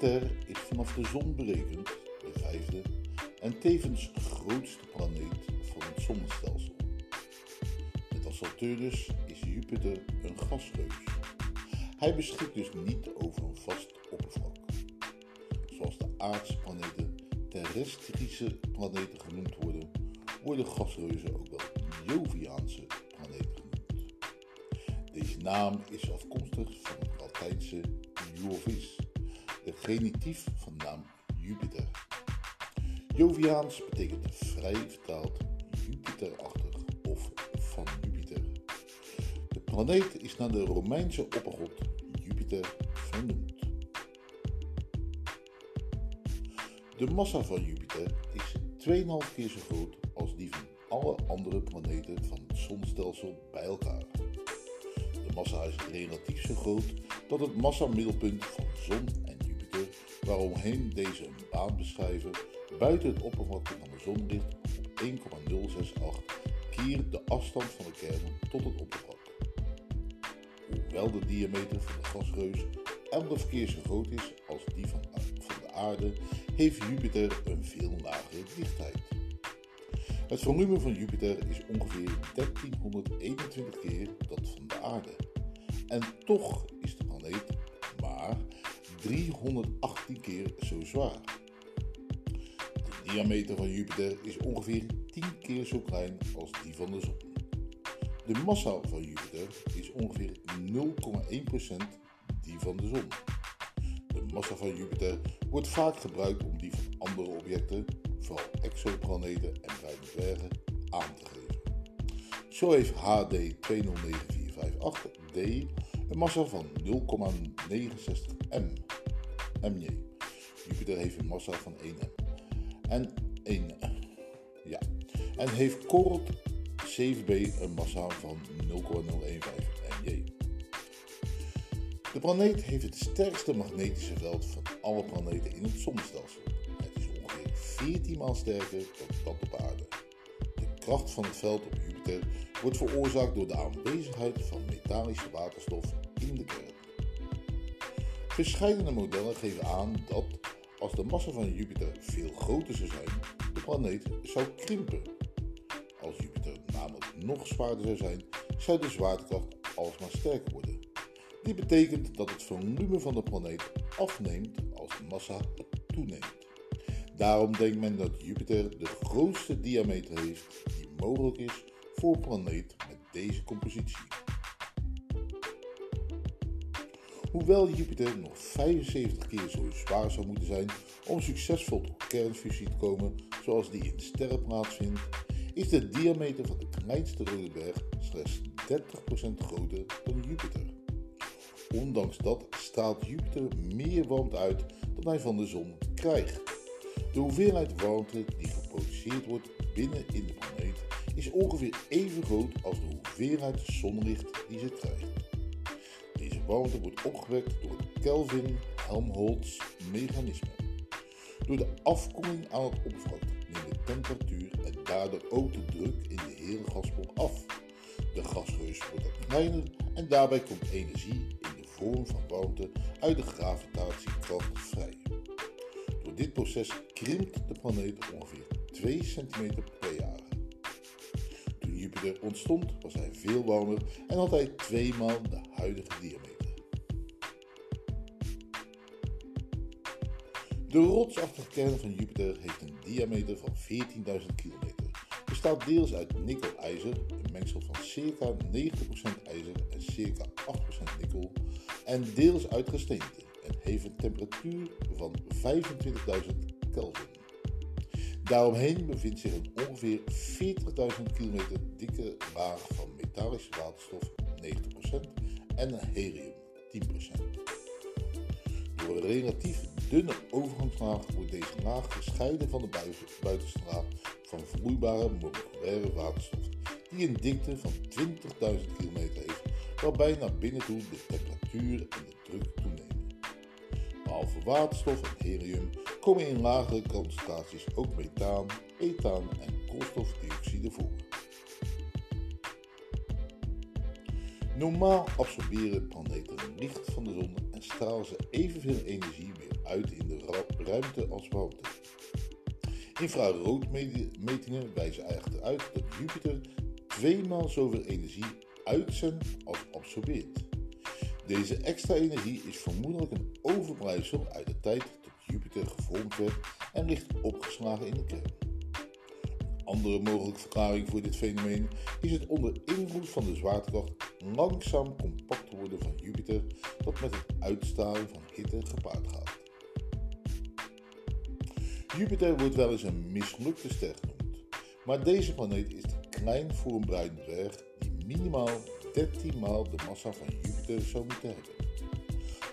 Jupiter is vanaf de zon berekend de vijfde en tevens grootste planeet van het zonnestelsel. Net als Saturnus is Jupiter een gasreus. Hij beschikt dus niet over een vast oppervlak. Zoals de aardse planeten terrestrische planeten genoemd worden, worden gasreuzen ook wel Joviaanse planeten genoemd. Deze naam is afkomstig van het Latijnse Jovis, genitief van de naam Jupiter. Joviaans betekent vrij vertaald Jupiterachtig of van Jupiter. De planeet is naar de Romeinse oppergod Jupiter vernoemd. De massa van Jupiter is 2,5 keer zo groot als die van alle andere planeten van het zonnestelsel bij elkaar. De massa is relatief zo groot dat het massamiddelpunt van zon en Jupiter, waaromheen deze een baan beschrijven, buiten het oppervlakte van de zon ligt op 1,068 keer de afstand van de kern tot het oppervlak. Hoewel de diameter van de gasreus 11 keer zo groot is als die van, van de aarde, heeft Jupiter een veel lagere dichtheid. Het volume van Jupiter is ongeveer 1321 keer dat van de aarde. En toch 318 keer zo zwaar. De diameter van Jupiter is ongeveer 10 keer zo klein als die van de zon. De massa van Jupiter is ongeveer 0,1% die van de zon. De massa van Jupiter wordt vaak gebruikt om die van andere objecten, vooral exoplaneten en bruine dwergen, aan te geven. Zo heeft HD 209458D een massa van 0,69 m. MJ. Jupiter heeft een massa van 1 m. En 1 ja. En heeft Corot 7b een massa van 0,015 MJ. De planeet heeft het sterkste magnetische veld van alle planeten in het zonnestelsel. Het is ongeveer 14 maal sterker dan dat op aarde. De kracht van het veld op Wordt veroorzaakt door de aanwezigheid van metallische waterstof in de kern. Verschillende modellen geven aan dat als de massa van Jupiter veel groter zou zijn, de planeet zou krimpen. Als Jupiter namelijk nog zwaarder zou zijn, zou de zwaartekracht alsmaar sterker worden. Dit betekent dat het volume van de planeet afneemt als de massa toeneemt. Daarom denkt men dat Jupiter de grootste diameter heeft die mogelijk is voor planeet met deze compositie. Hoewel Jupiter nog 75 keer zo zwaar zou moeten zijn om succesvol tot kernfusie te komen zoals die in sterren plaatsvindt, is de diameter van de kleinste rode berg slechts 30% groter dan Jupiter. Ondanks dat straalt Jupiter meer warmte uit dan hij van de zon krijgt. De hoeveelheid warmte die geproduceerd wordt binnen in de planeet is ongeveer even groot als de hoeveelheid zonlicht die ze krijgt. Deze warmte wordt opgewekt door het Kelvin-Helmholtz-mechanisme. Door de afkoeling aan het oppervlak neemt de temperatuur en daardoor ook de druk in de hele gasbol af. De gasreus wordt kleiner en daarbij komt energie vorm van warmte uit de gravitatiekracht vrij. Door dit proces krimpt de planeet ongeveer 2 cm Jupiter ontstond was hij veel warmer en had hij tweemaal de huidige diameter. De rotsachtige kern van Jupiter heeft een diameter van 14.000 kilometer. Bestaat deels uit nikkel-ijzer, een mengsel van circa 90% ijzer en circa 8% nikkel, en deels uit gesteente en heeft een temperatuur van 25.000 Kelvin. Daaromheen bevindt zich een ongeveer 40.000 kilometer dikke laag van metallische waterstof 90% en helium 10%. Door een relatief dunne overgangslaag wordt deze laag gescheiden van de buitenstraat van vloeibare moleculaire waterstof die een dikte van 20.000 kilometer heeft, waarbij naar binnen toe de temperatuur en de druk toenemen. Behalve waterstof en helium komen in lagere concentraties ook methaan, ethaan en koolstofdioxide voor. Normaal absorberen planeten licht van de zon en stralen ze evenveel energie weer uit in de ruimte als warmte. Infraroodmetingen wijzen echter uit dat Jupiter tweemaal zoveel energie uitzendt als absorbeert. Deze extra energie is vermoedelijk een overblijfsel uit de tijd dat Jupiter gevormd werd en ligt opgeslagen in de kern. Andere mogelijke verklaring voor dit fenomeen is het onder invloed van de zwaartekracht langzaam compact worden van Jupiter dat met het uitstraling van hitte gepaard gaat. Jupiter wordt wel eens een mislukte ster genoemd, maar deze planeet is te klein voor een bruine dwerg die minimaal 13 maal de massa van Jupiter zou moeten hebben.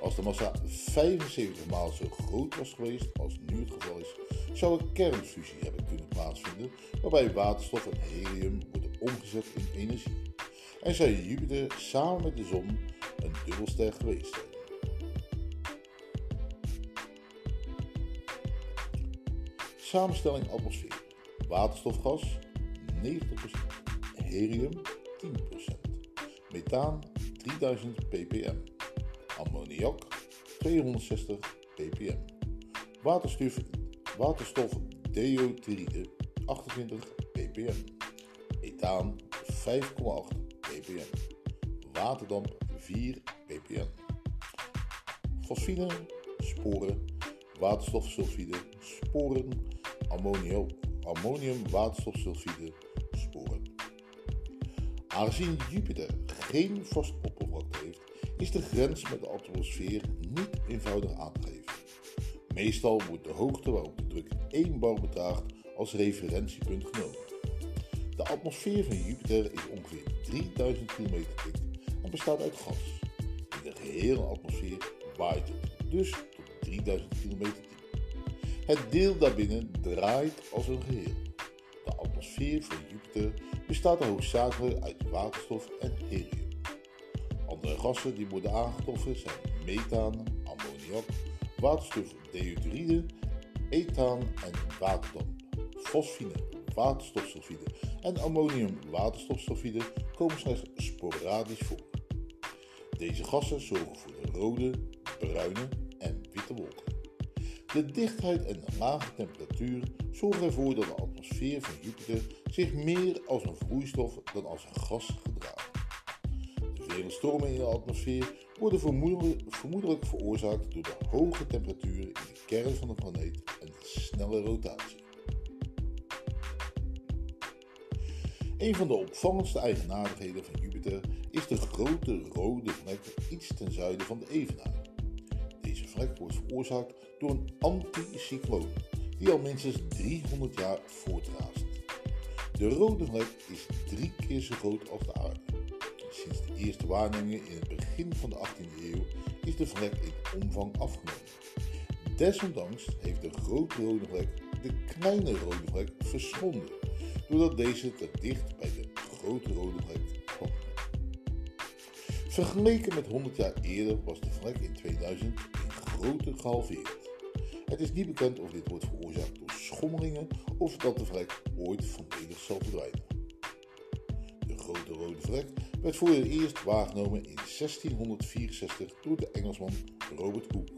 Als de massa 75 maal zo groot was geweest als nu het geval is, zou een kernfusie hebben plaatsvinden waarbij waterstof en helium worden omgezet in energie. En zou Jupiter samen met de zon een dubbelster geweest zijn. Samenstelling atmosfeer. Waterstofgas 90%, helium 10%, methaan 3000 ppm, ammoniak 260 ppm, waterstof, waterstof 28 ppm, ethaan 5,8 ppm, waterdamp 4 ppm, fosfine, sporen, waterstofsulfide, sporen, ammonium waterstofsulfide, sporen. Aangezien Jupiter geen vast oppervlakte heeft, is de grens met de atmosfeer niet eenvoudig aan te geven. Meestal wordt de hoogte waarop de druk 1 bar bedraagt als referentiepunt genomen. De atmosfeer van Jupiter is ongeveer 3000 km dik en bestaat uit gas. In de gehele atmosfeer waait het dus tot 3000 km diep. Het deel daarbinnen draait als een geheel. De atmosfeer van Jupiter bestaat hoofdzakelijk uit waterstof en helium. Andere gassen die worden aangetroffen zijn methaan, ammoniak, waterstofdehydride, ethaan en waterdamp. Fosfine, waterstofsulfide en ammonium waterstofsulfide komen slechts sporadisch voor. Deze gassen zorgen voor de rode, bruine en witte wolken. De dichtheid en de lage temperatuur zorgen ervoor dat de atmosfeer van Jupiter zich meer als een vloeistof dan als een gas gedraagt. De vele stormen in de atmosfeer worden vermoedelijk veroorzaakt door de hoge temperatuur in de kern van de planeet en de snelle rotatie. Een van de opvallendste eigenaardigheden van Jupiter is de grote rode vlek iets ten zuiden van de evenaar. Deze vlek wordt veroorzaakt door een anticycloon die al minstens 300 jaar voortraast. De rode vlek is drie keer zo groot als de aarde. Sinds de eerste waarnemingen in het begin van de 18e eeuw is de vlek in omvang afgenomen. Desondanks heeft de grote rode vlek de kleine rode vlek verschonden, doordat deze te dicht bij de grote rode vlek kwam. Vergeleken met 100 jaar eerder was de vlek in 2000 in grootte gehalveerd. Het is niet bekend of dit wordt veroorzaakt door schommelingen of dat de vlek ooit volledig zal verdwijnen. De grote rode vlek werd voor het eerst waargenomen in 1664 door de Engelsman Robert Hooke.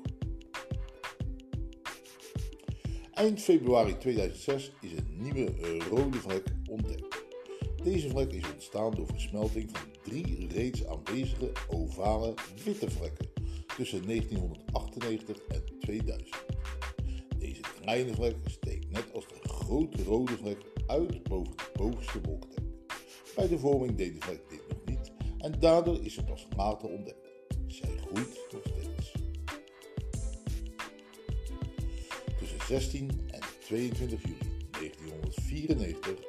Eind februari 2006 is een nieuwe rode vlek ontdekt. Deze vlek is ontstaan door versmelting van drie reeds aanwezige ovale witte vlekken tussen 1998 en 2000. Deze kleine vlek steekt net als de grote rode vlek uit boven de bovenste wolkdek. Bij de vorming deed de vlek dit en daardoor is ze pas later ontdekt. Zij groeit nog steeds. Tussen 16 en 22 juli 1994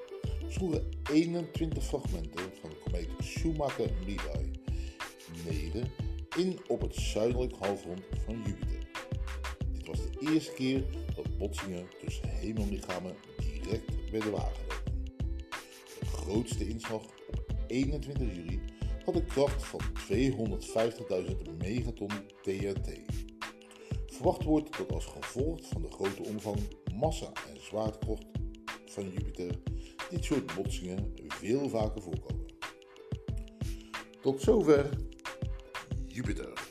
sloegen 21 fragmenten van de komeet Schumacher-Levi neder in op het zuidelijk halfrond van Jupiter. Dit was de eerste keer dat botsingen tussen hemellichamen direct werden waargenomen. De grootste inslag op 21 juli had een kracht van 250.000 megaton TNT. Verwacht wordt dat als gevolg van de grote omvang, massa en zwaartekracht van Jupiter dit soort botsingen veel vaker voorkomen. Tot zover Jupiter.